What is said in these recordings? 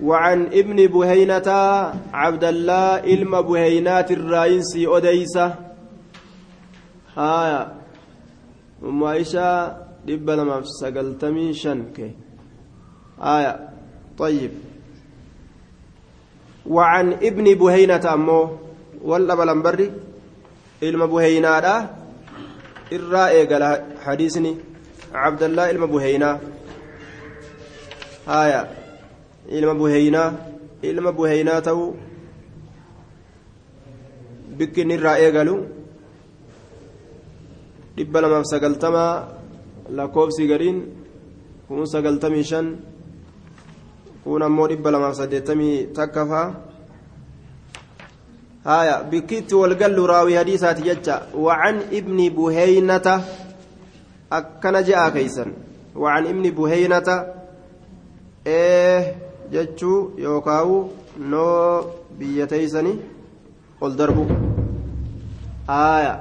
وعن ابن بهينة عبد الله إلما بهينات الراينسي أديسة آية أم عائشة دب لما في سقلتمي شنك. آية طيب. وعن ابن بهينة أمو. ولا بلنبري إلما بهينة الرائع قال حديثني. عبد الله إلما بهينة. آية ilma buheeynaa ilma buheeynaa ta'uu bikkinni irraa eegalu dhibba lamaaf sagaltamaa lakkoofsi gariin kun sagaltamii shan kun ammoo dhibba lamaaf saddeettamii takka fa'a haya bikkitti walgallu raawii hadiisaati jecha wacan ibni buheeynata akkana je'aa keeysan wacan ibni buheeynata ee jechuu yookaawu noo biyya teeysani ol darbu. Aaya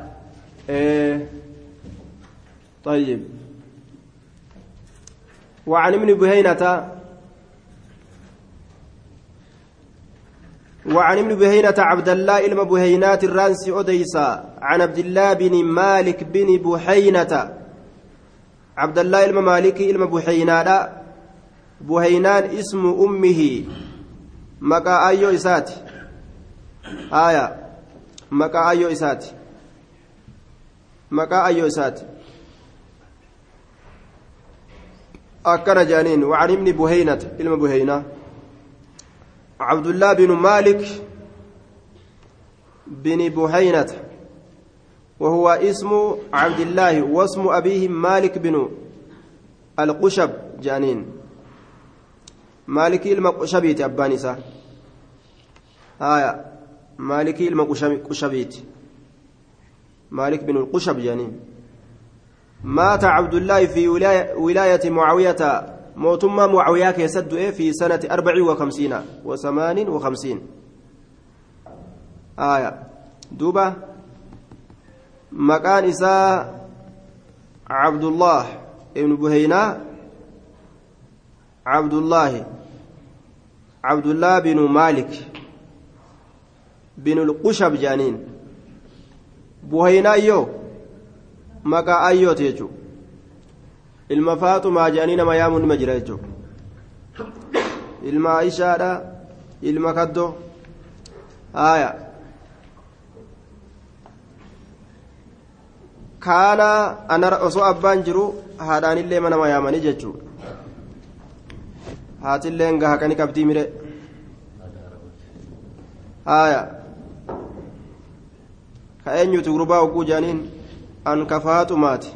طيب وعن ابن بهينة وعن ابن بهينة عبد الله إلما بهينات الرانس أديسا عن عبد الله بن مالك بن بحينة عبد الله إلما مالك إلما بحينة بهينان اسم أمه مكا أيو إسات آية مكا أيو إسات مكا أيو إسات أكن جانين وعن ابن بهينة علم بهينة عبد الله بن مالك بن بهينة وهو اسم عبد الله واسم أبيه مالك بن القشب جانين maalikii ilma qushabiiti abbaan isaa haya qushabiiti مالك بن القشب يعني. مات عبد الله في ولاية, ولاية معاوية. موتما معاوية كيسد في سنة أربع وخمسين. وثمان وخمسين. آية. دوبة. مكان إساء عبد الله ابن بهينا عبد الله. عبد الله بن مالك بن القشب جانين بوهينا أيو مكا أيو تيجو faaxumaa jedhanii nama yaamuun nima jira jechuudha ilma aishaadha ilma kaddoo haaya kaana ana osoo abbaan jiru haadhaanillee mana nama yaamanii jechuudha haatilleen gahaqanii qabdii mire. Haaya. Ka eenyutu gurbaa hogguu jedhaniin an ka faaxumaati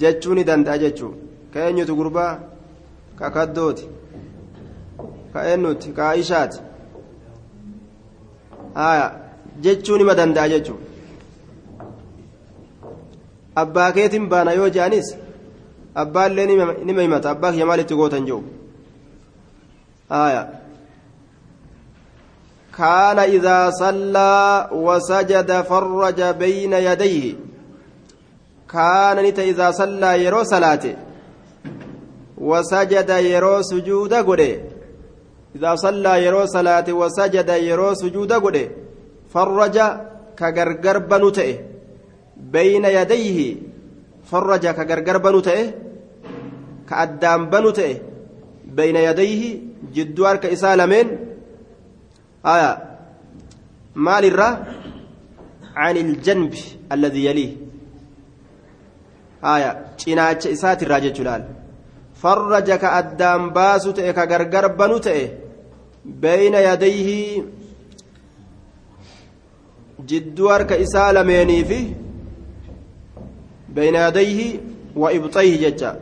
jechuu ni danda'a jechuun ka eenyutu gurbaa? Ka kaddooti. Ka eenyuti ka aishaati haya jechuu nima danda'a jechuun abbaa keetiin baana yoo je'anis abbaallee nima himata abbaa kiyya maalitti gootan jiru? كان إذا صلى وسجد فرج بين يديه كان نت إذا صلى يرو صلاته وسجد يرو سجود قده إذا صلى يرو صلاة وسجد يرو سجود قده فرج كغرغر بنوته بين يديه فرج كغرغر بنوته كأدام بنوته بين يديه جدوار كإسالمين آية مال الرا عن الجنب الذي يليه jechuu laal farraja ka addaan baasu ta'e ka gargar banu ta'e beeyna yadayhi jidduu harka isaa lameenii wa ibxayhi jecha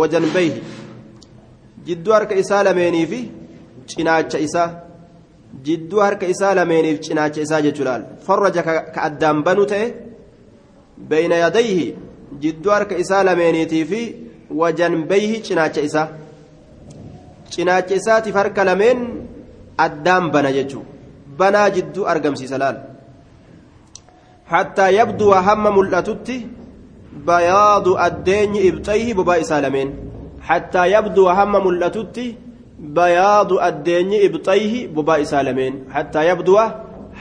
wa janbayhi jidduu harka isaa lameenii fi cinaacha isaa jidduu harka isaa lameeniif cinaacha isaa jechuu laal farraja ka addaan banu ta'e beeyna yadayhi jidduu harka isaa lameeniitii fi wajanbayhi cinaacha isaa cinaacha isaatiif harka lameen addaan bana jechuu banaa jidduu argamsiisa laal hattaa yabduwa hamma mul'atutti bayaadu addeenyi ibxayhi bobaa isaa lameen hattaa yabduwa hamma mul'atutti bayaadu addeenyi ibxayhi bobaa isaa lameen hattaa yabdu'a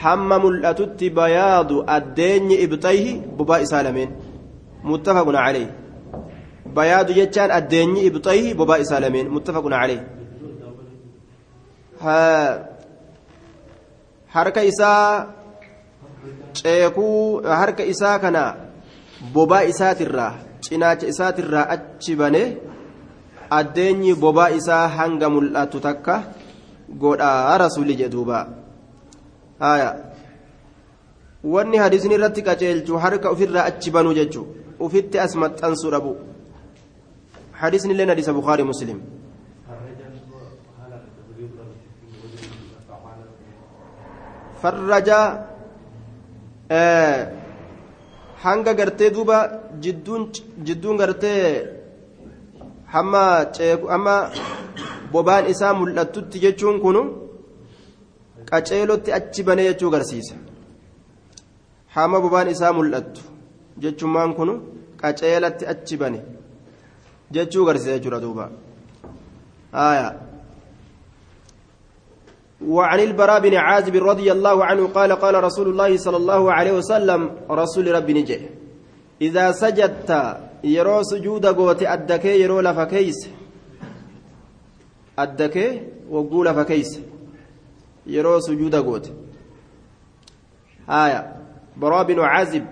hamma mul'atutti bayaadu addeenyi ibxayhi bobaa isaa lameen muttafaqun calee bayaadu jechaan addeenyi ibxayhi bobaa isaa lameen muttafaqun calee harka isaa ceekuu harka isaa kana bobaa isaatirraa cinaacha isaatirraa achi banee addeenyi bobaa isaa hanga mul'atu takka godhaa rasuulli jedhuuba haya wanni hadisni irratti qaceelchu harka ofirraa achi banuu jechuu ufitti as maxxansuu dhabu hadisni illee hadisa bukaarii muslim farraja hanga gartee duuba jidduun gartee hamma ceeku hamma bobaan isaa mul'attutti jechuun kunu qaceelotti achi banee jechuu garsiisa hamma bobaan isaa mul'attu jechummaan kunu qaceelatti achi bane jechuu garsiisa jechuudha duuba وعن البراء بن عازب رضي الله عنه قال قال رسول الله صلى الله عليه وسلم رسول ربي نجي إذا سجدت goote addakee yeroo lafa keeyse addakee wagguu lafa keeyse yeroo sujuuda goote haya baraa binu caazib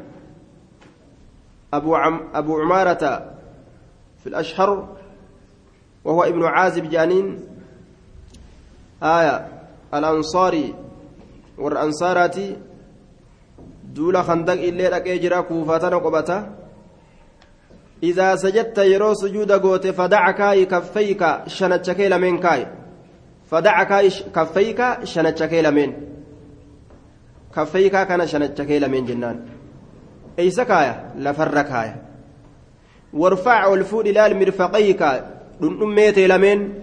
أبو, عم أبو عمارة في الأشهر وهو ابن عازب جانين. آية. الأنصاري والأنصارات دول خندق إلي لك إجرا كوفاتنا قبتا إذا سجدت يرو سجود قوت فدع كاي كفيك شنتشكي لمن كاي فدع كاي كفيك شنتشكي لمن كفيك كان شنتشكي لمن جنان أيس كايا لفر كايا وارفع الفود إلى المرفقيك دون أميت لمن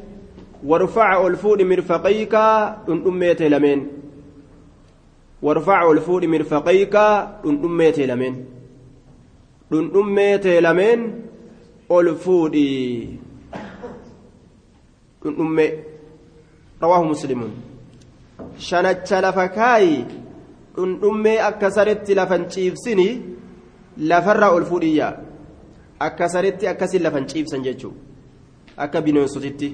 وارفع الفود مرفقيك دون أميت لمن وارفع الفود مرفقيك دون أميت لمن fuudhi dhundhummee rawaahu muslimuun shanacha lafa kaayi dhundhummee akka saritti lafan ciibsini lafarraa ol fuudhiyyaa akka saritti akkasin lafan ciibsan jechuu akka bineensotitti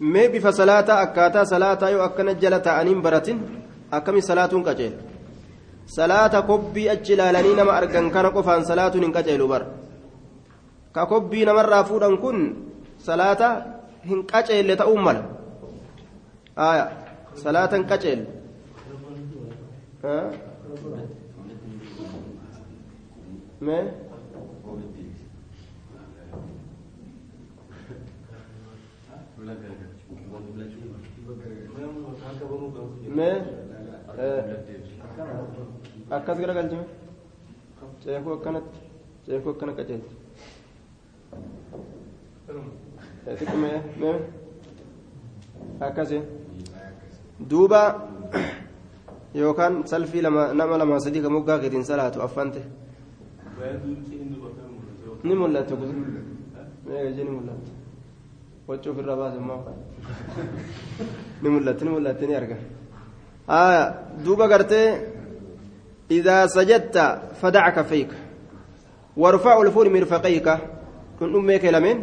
mee bifa salaataa akkaataa salaataa yoo akkana jala ta'aniin baratin akkami salaatuun qaceelu salaata kobbii achi ilaalanii nama argan kana qofaan salaatuun hin qaceelu bar ka kobbii namarraa fuudhan kun salaata hin qaceelle ta'uun mala aya salaata hin qaceelle mee mee akkas gara galchime ceekuu akkanatti ceekuu akkana qaceelti xiqqumee mee akkasi duuba yookaan salfii nama lama sadii ka moggaa keetiin salaatu affante ni mul'atu mee gajee ni mul'atu wacce ofirraa baase immoo ni mul'atti ni mul'atti ni arga duuba gartee إذا سجدت فدع كفيك وارفع الفور مرفقيك كن أمك لمن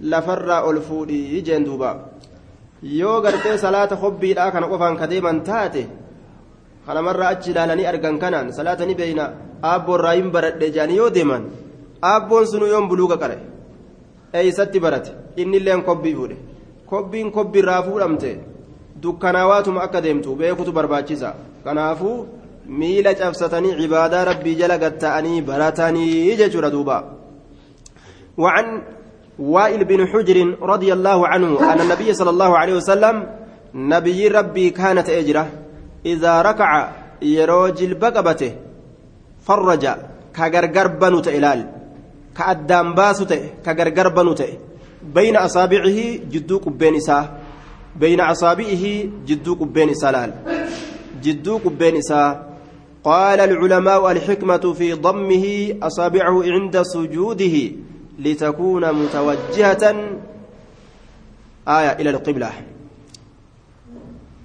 لفر الفور يجين دوبا yoo gartee salaata hobbiidhaa kana qofaan kadeeman taate kana marraa achi ilaalanii argan kanaan salaata ni beeyna aabboon raayin baradhe jedhanii yoo deeman aabboon sunu yoon buluuga qare eeysatti barate inni illeen kobbii fuudhe kobbiin kobbiirraa fuudhamte dukkanaawaatuma akka deemtu beekutu barbaachisa kanaafuu miila cabsatanii cibaadaa rabbii jala gatta'anii baratanii jechuudha duuba وعن وائل بن حجر رضي الله عنه أن النبي صلى الله عليه وسلم نبي ربي كانت أجرة إذا ركع يروجل بقبته فرج كغرغر بنوت إلال كأدام باسوت كغرغر بنوت بين أصابعه جدو قبين إساه بين أصابعه جدو قبين إسالال جدو قبين إساه قال العلماء الحكمة في ضمه أصابعه عند سجوده لتكون متوجهة آية إلى القبلة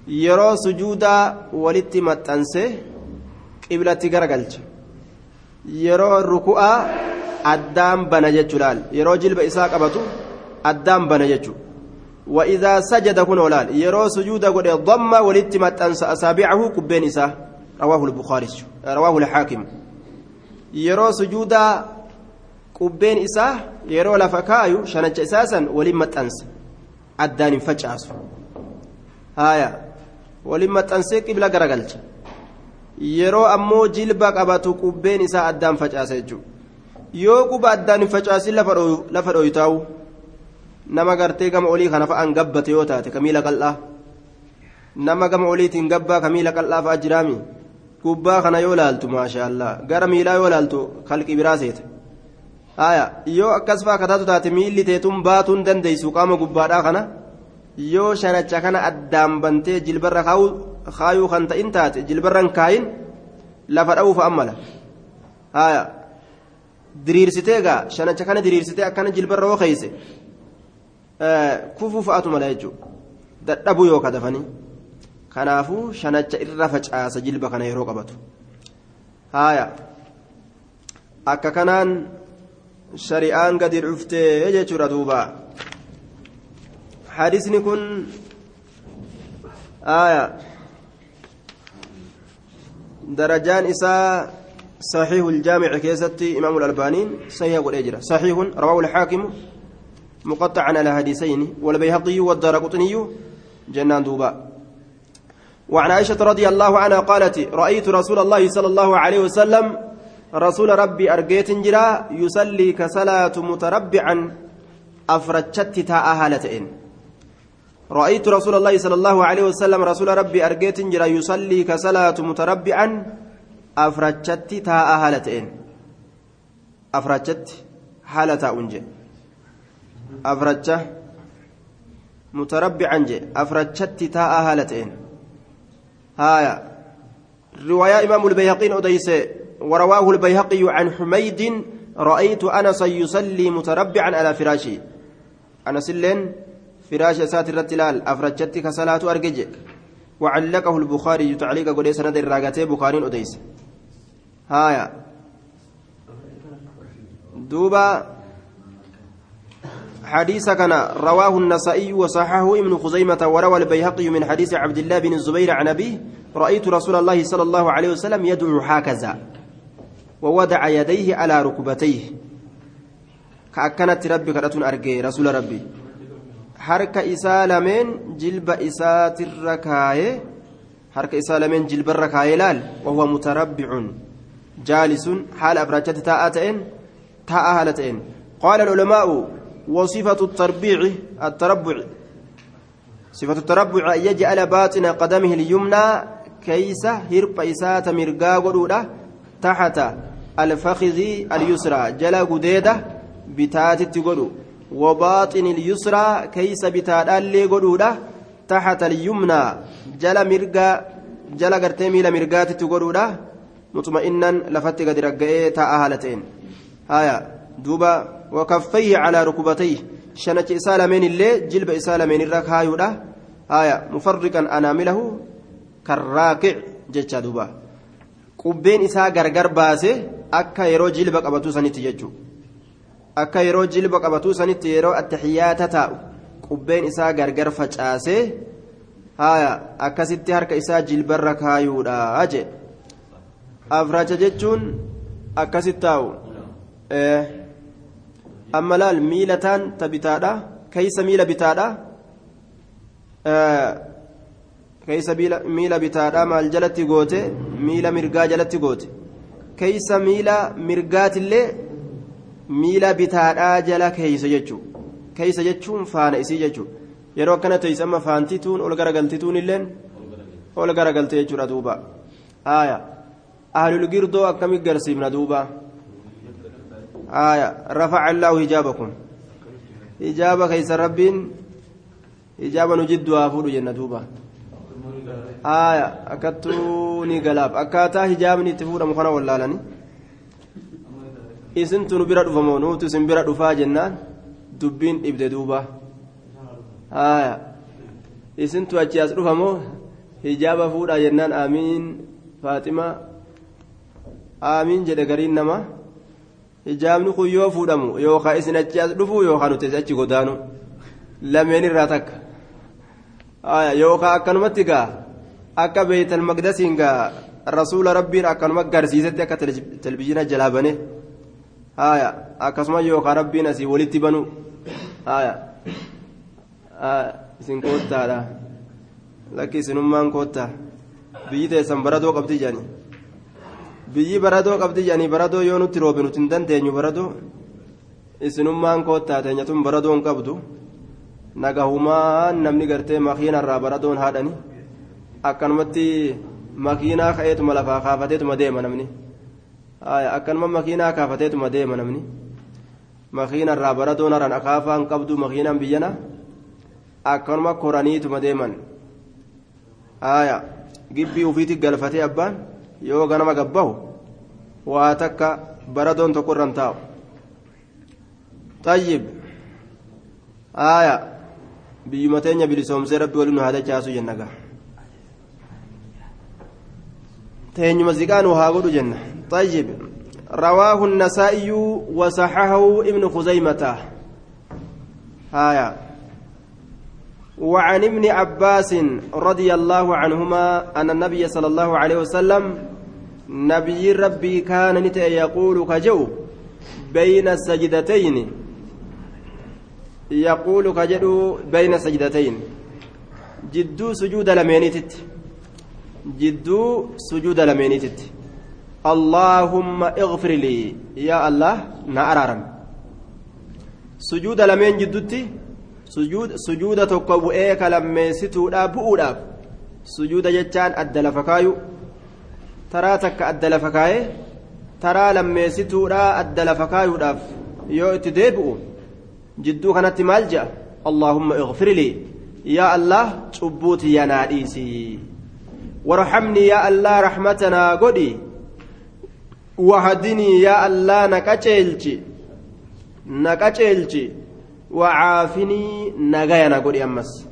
يرى سجودا ولتمت أنسه قبلة غرقلت يرى الركوع بنجت لال يرى جلب إساق أبتو أدام بنجت وإذا سجد كن ولال يرى سجودا قد ضم ولتمت أنس أصابعه كبين إساه رواه البخاري رواه الحاكم يرى سجودا qubbeen isaa yeroo lafa kaayu shanacha isaasan waliin maxxansa addaan hin facaasu haya waliin maxxansee qibla garagalcha yeroo ammoo jilba qabatu qubbeen isaa addaan facaasa jechuudha yoo quba addaan hin facaasin lafa dhooytaa'u nama gartee gama olii kana fa'aan gabbate yoo taate kamiila qal'aa nama gama oliitiin gabbaa kamiila qal'aa fa'a jiraami gubbaa kana yoo laaltu maashaallah gara miilaa yoo laaltu kalqi biraa seeta. haya yoo akkas faa kataatu taate miilli teetun baatuun dandeeysu qaama gubbaadhaa kana yoo shanacha kana addaan bantee jilbarra kaayuu kan ta'in taate jilbarran kaayin lafa dha'uufa ammala haya diriirsitee gaa shanacha kana diriirsitee akkana jilbarra yoo keeyse kufuu fa'aatu mala jechuudha dadhabuu yoo kadafanii kanaafuu shanacha irra facaasa jilba kana yeroo qabatu haya akka kanaan shari'aan gadi dhuftee jechuudha duuba hadisni kun aya darajaan isaa صحيح الجامع كيستي إمام الألبانين صحيح قل أجرا صحيح رواه الحاكم مقطعا على حديثين والبيهقي والدارقطني جنان دوبا. وعن عائشة رضي الله عنها قالت رأيت رسول الله صلى الله عليه وسلم رسول ربي أرجيت جرا يصلي كصلاة متربعا أفرجت تاء هالتين رأيت رسول الله صلى الله عليه وسلم رسول ربي أرجيت جرا يصلي كصلاة متربعا أفرجت تاء هالتين أفرجت حالة أنجي أفرجت متربعا جي أفرجت تاء هالتين هايا رواية إمام البيهقين أديسي ورواه البيهقي عن حميد رأيت أنس يصلي متربعا على فراشه أنس اللين فراش ساتر التلال أفرجتك صلاة أرجج وعلقه البخاري تعليق قد سند الراقتي بخاري أديس هايا دوبا حديث كان رواه النسائي وصححه ابن خزيمة وروى البيهقي من حديث عبد الله بن الزبير عن أبيه رأيت رسول الله صلى الله عليه وسلم يدعو هكذا ووضع يديه على ركبتيه. كأكنت ربي كرتون أرجي رسول ربي. حركة إسالمين جلب إسات الركاية؟ حركة إسالمين جلب الركاية لال وهو متربع. جالس حال أفراجات تاءتين تاء هالتين قال العلماء وصفة التربيع التربع. صفة التربع يجعل باطن قدمه اليمنى كيس هرب إسات مرقا ودودة تحت الفخذ اليسرى. جلا قديدة بتات تقولوا وباطن اليسرى كيس بتات اللي قدودة تحت اليمنى. جلا مرقا جلا mutma'innan lafatti gadi ragga'ee taa'a haala ta'een. Haya duuba wakaffayhi calaa rukubatayhi. Shanachi isaa lameen illee jilba isaa lameen irra kaayuudha. Haya mufarriqan anaamilahu karraaqic jecha duuba. Qubbeen isaa gargar baase akka yeroo jilba qabatuu sanitti jechuu. Akka yeroo jilba qabatuu sanitti yeroo attaxiyaata taa'u qubbeen isaa gargar facaasee haya akkasitti harka isaa jilbarra kaayuudha jedhe afracha jechuun akkasitti taa'u amma laal miila taan ta bitaadha keeysa miila bitaadha keeysa miila bitaadha maal jalatti goote miila mirgaa jalatti goote. Keeysa miila mirgaatillee miila bitaadhaa jala keeysa jechuu keeysa jechuun faana isii jechuu. Yeroo akkana teeysa amma faantituun ol garagaltituun illeen ol garagalte jechuudha duuba. Haaya allaahu hijaabakum hijaaba keeysa rabbiin hijaaba nu jidduu haa fuudhu jenna duuba aya akkattuu ni galaaf akkaataa hijaabni itti fuudhamu kana wallaalanii isintu nu bira dhufamoo nuutu isin bira dhufaa jennaan dubbiin dhibde duuba aya isintu achi as dhufamoo hijaaba fuudhaa jennaan aamiin faaxima aamiin jedhe gariin nama hijaabni kun yoo fuudhamu yookaan isin achi as dhufu yookaan nuti achi godaanu lameen irraa takka yookaan akkanumatti gaa akka beeytal maqdasiin gaa rasuula rabbiin akkanuma garsiisetti akka televizyiina jalaa akkasuma yookaan rabbiin asii walitti banu isin koottaadha lakki isinummaan koottaa biyyi teessan baradoo qabdi jedhani biyyi baradoo qabdi jedhani baradoo yoo nutti roobe nuti hin dandeenyu baradoo isinummaan koottaa teenyatun baradoo hin qabdu nagahumaan namni gartee makiinarraa baradoon haadhani akkanumatti makiinaa ka'eetuma lafaa kaafateetuma deema namni akkanuma makiinaa kaafateetuma deema namni makiinarraa baradoon haran akaafaa hin qabdu makiinaan biyyana akkanuma koraniituma deeman gibbii ufiiti galfatee abbaan yoo ganama gabbahu waa takka baradoon tokko irran taa'u tayyib aya biyyuma teenya bilisoomsee rabbi waliin haa dachaasu jenna gaa teenyuma ziqaa nu haa godhu jenna tayyib رواه النسائي وصححه ابن خزيمة آية وعن ابن عباس رضي الله عنهما أن النبي صلى الله عليه وسلم نبي ربي كان يقول كجو بين السجدتين. يقول كجدو بين سجدتين جدو سجود لمينيتت. جدو سجود لمينيتت. اللهم اغفر لي يا الله نأرارم سجود لمين جدوتي؟ سجود tokko bu'ee kalammeessituudhaaf bu'uudhaaf sujuuda jechaan adda lafa kaayu taraa takka adda lafa kaayee taraa lammeessituudhaa adda lafa kaayuudhaaf yoo itti deebi'u jidduu kanatti maal jedha allaahumma ighfir lii yaa allah cubbuuti yanaa dhiisi warhamnii yaa allah raxmatanaa godhi wahadinii yaa allah na qaceelchi na qaceelchi wacaafinii nagaya na godhi ammas.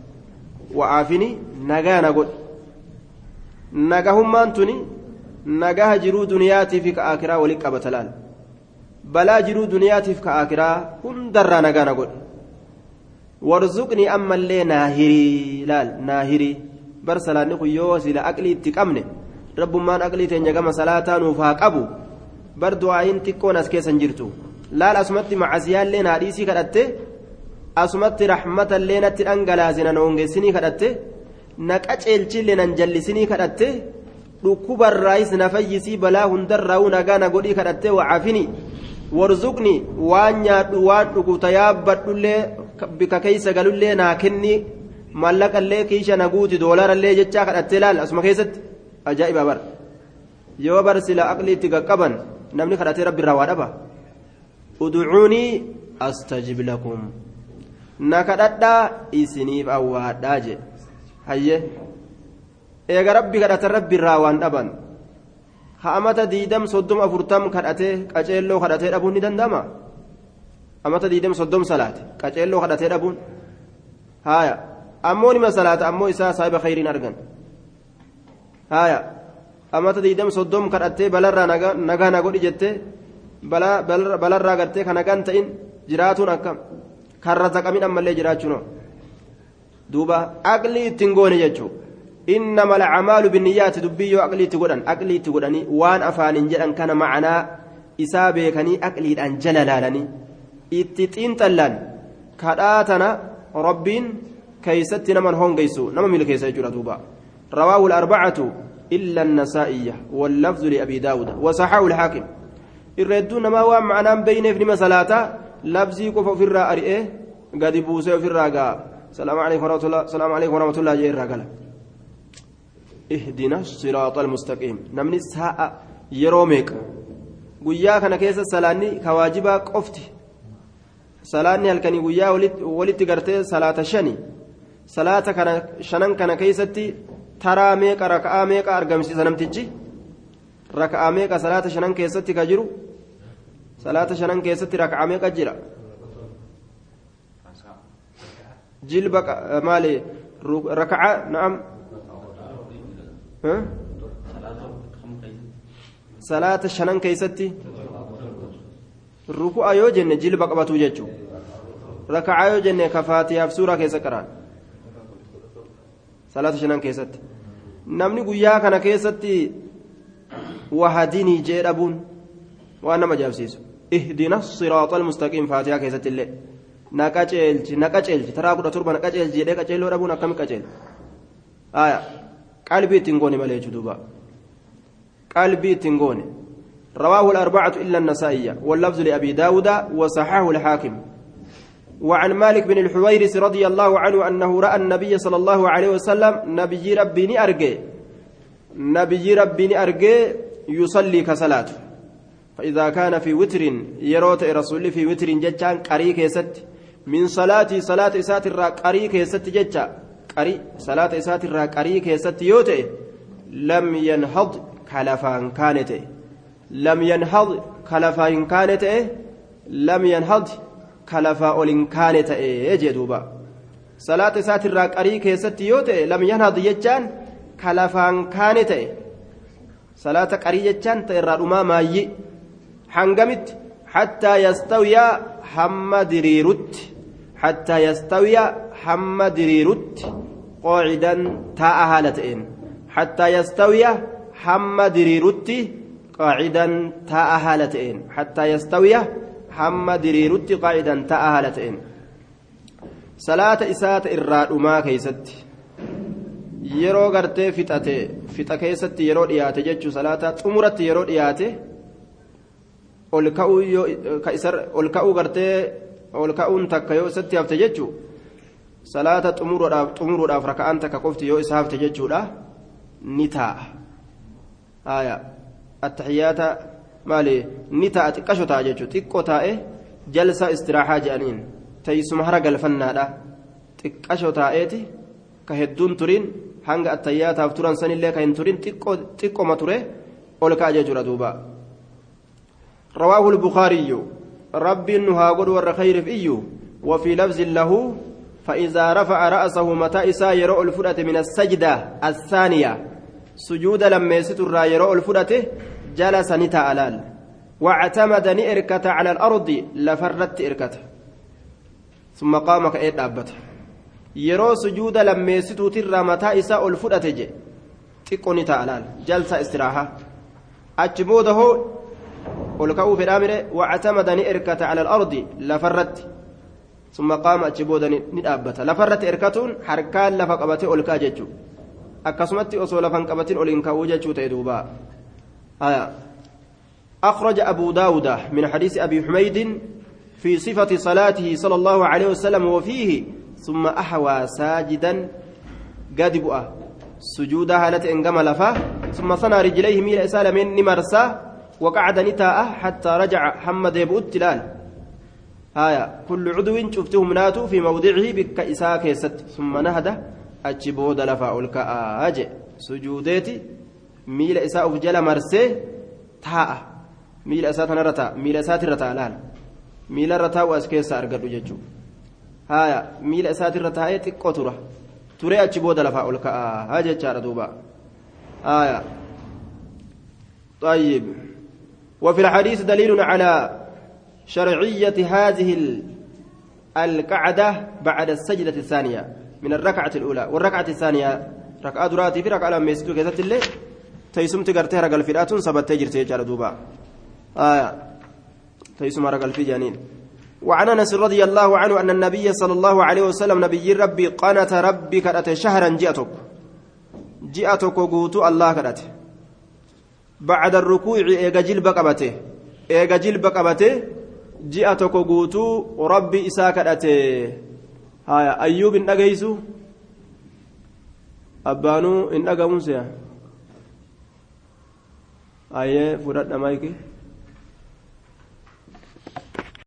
Wacaafinii nagaya na godhi. Nagahummaan tuni nagaha jiruu duniyaatiif ka aakiraa walitti qabata laal. Balaa jiruu duniyaatiif ka aakiraa hundarraa nagaa na godhi. Warzuqnii ammallee naahirii laal naahirii. Bar salaanni kun yoo sila aqlii itti qabne rabbummaan aqlii teenya gama salaataa nuuf haa qabu bar du'aayin xiqqoon as keessan jirtu. Laal asumatti macasiyaallee naadhiisii kadhatte asumatti raxmatallee natti dhangalaasina na kadhatte na qaceelchillee nan jallisinii kadhatte dhukkubarraayis na fayyisii balaa hundarraa'uu nagaa na godhii kadhatte wacafini warzuqni waan nyaadhu waan dhugu tayaabbadhullee bika keeysa galullee naa kenni mallaqallee kiisha na guuti doolarallee jechaa kadhatte laal asuma keessatti ajaa'iba bar yoo bar sila aqlii itti qaqqaban namni kadhatee rabbi irraa waa dhaba. Udcuunii astajib lakum na kadhadhaa isiniif awwaadhaa je hayye. Eega rabbi kadhatan rabbi irraa waan dhaban. Ha amata diidam soddom afurtam kadhatee qaceelloo kadhatee dhabuun ni danda'ama amata diidam soddom salaate qaceelloo kadhatee dhabuun? Haya ammoo nima salaata ammoo isaa saahiba khayriin argan. Haya amata diidam soddom kadhattee balarraa nagaa na godhi jettee balarraa gartee ka nagaan ta'in jiraatuun akkam karra zaqamin ammallee jiraachuun duuba aqlii ittiin goone jechuudha innama alcamaalu binniyyaati dubbii yoo aqliitti godhan aqliitti godhanii waan afaaniin jedhan kana macanaa isaa beekanii aqliidhaan jala laalanii itti xiinxallan kadhaa tana rabbiin keeysatti naman hongeysu nama milkeessa jechuudha duuba rawaahu الأربعة إلا النسائية واللفظ لأبي داود وصححه الحاكم الردون ما وام معناه بين ابن مسلاتا الرأي قد بوسي في الرقا السلام عليكم ورحمة الله السلام عليكم ورحمة الله جير رقلا اهدنا الصراط المستقيم نمني ساعة يروميك guyyaa kana keessa salaanni kawaajibaa qofti salaanni halkanii guyyaa walitti gartee salaata shani salaata kana shanan kana keessatti taraa meeqa raka'aa meeqa argamsiisa namtichi raka'aa meeqa salaata shanan keessatti ka jiru salaata shanan keessatti raka'aa meeqa jira jilba maali raka'aa na'am salaata shanan keessatti ruku'a yoo jenne jilba qabatu jechuun raka'aa yoo jenne kafaatiyaaf suuraa keessa qaraan salaata shanan keessatti namni guyyaa kana keessatti wahadinii jee waan nama ajaa'ibsiisu illee na qaceelchi na qaceelchi taraa kudha torba na qaceelchi jedhee qaceelloo dhabuun akkami qaceelchi aya qalbii ittiin goone malee jechuudha qalbii ittiin goone رواه الأربعة إلا النسائية واللفظ لأبي داود وصححه الحاكم وعن مالك بن الحويرس رضي الله عنه أنه رأى النبي صلى الله عليه وسلم نبي ربي أرجي نبي ربي أرجي يصلي كصلاة فإذا كان في وتر يروت رسول في وتر جتان قري كيست. من صلاة صلاة إسات الرا قري كيست جتا قري صلاة إسات الرا قري كيست يوتي لم ينهض كلفان كانت. لم ينهض كلفان كانت. لم ينهض كلفا أولين كانت. يجدوبا صلاة إسات الرا قري كيست يوتي لم ينهض جتان كلفان كانت. صلاة قري جتان تيرا hangamitti hattaa yastawiyaa hamma diriirutti hattaa yastawiyaa hamma diriirutti qoocidan taa'a haala ta'een. Hattaa yastawiyaa hamma diriirutti qaacidan taa'a haala ta'een. Hattaa yastawiyaa hamma diriirutti qaacidan taa'a haala ta'een. Salaata isaata irraa dhumaa keeysatti yeroo gartee fixate fixa keessatti yeroo dhiyaate jechuu salaata xumuratti yeroo dhiyaate ol ka'uu gartee ol ka'uun takka yoo isatti hafte jechuu salaata xumuruudhaaf raka'aan takka qofti yoo isa hafte jechuudha ni taa'a haaya attaxiyaata maali ni taa'a xiqqasho taa'a jechuu xiqqoo taa'e jalsa istiraahaa jedhaniin teessuma hara galfannaadha xiqqasho taa'eeti ka hedduun turin hanga attayyaataaf turan sanillee ka hin turin xiqqoma ture ol ka'a jechuudha duuba. رواه البخاري. رب هاغد ور خير فيو وفي لفظ له فإذا رفع رأسه متى إسا يرى الفرة من السجدة الثانية. سجود لما يستر يرى الفرة جلس نتا ألال. واعتمد نئركة على الأرض لفرت إركته ثم قام كأيد أبته سجود لما يستر متى إسا الفرة جي. تقو نتا ألال. جلسة استراحة. أجموده summa qaama achi booda ni dhaabbata lafarratti erkatuun harkaan lafa qabatee ol ka'a jechuu akkasumatti osoo lafan qabatin ol hin ka'uu jechuu ta'e duuba أخرج أبو داود من حديث أبي حميد في صفة صلاته صلى الله عليه وسلم وفيه ثم أحوى ساجدا قد بؤه سجودها هالة إنقم لفه ثم صنع رجليه ميل إسال من نمرساه وقعد نتاء حتى رجع حمد يبؤت لال هايا كل عضو شفته مناته في موضعه بك إساء كيست. ثم نهد أجبود لفا الكاء أجي سجودتي ميل إساء فجل مرسي تاء. ميل إساء تنرتا ميل إساء ترتا لال. ميل رتا وأسكيس أرقد ججو هايا ميل إساء ترتا تقو ترى. ترى أجبود لفا جار دوبا. هايا. طيب. وفي الحديث دليل على شرعية هذه القعدة بعد السجدة الثانية من الركعة الأولى. والركعة الثانية ركعة دراتي في ركعة لما يسجد كذا الليل تيسم تقرتها رجل فرات سبت تجر تيجر دوبا. آية تيسم رجل في جانين وعن أنس رضي الله عنه أن النبي صلى الله عليه وسلم نبي ربي قنت ربي كرت شهرا جئتك. جئتك قوت الله كرت بعد الركوع إيجا جلب قبته. إيجا جلب قبته. جئتك قوتو. ربي إساك أتي هايا. أيوب إن أجيسو. أبانو إن موسى أية فرد مايكي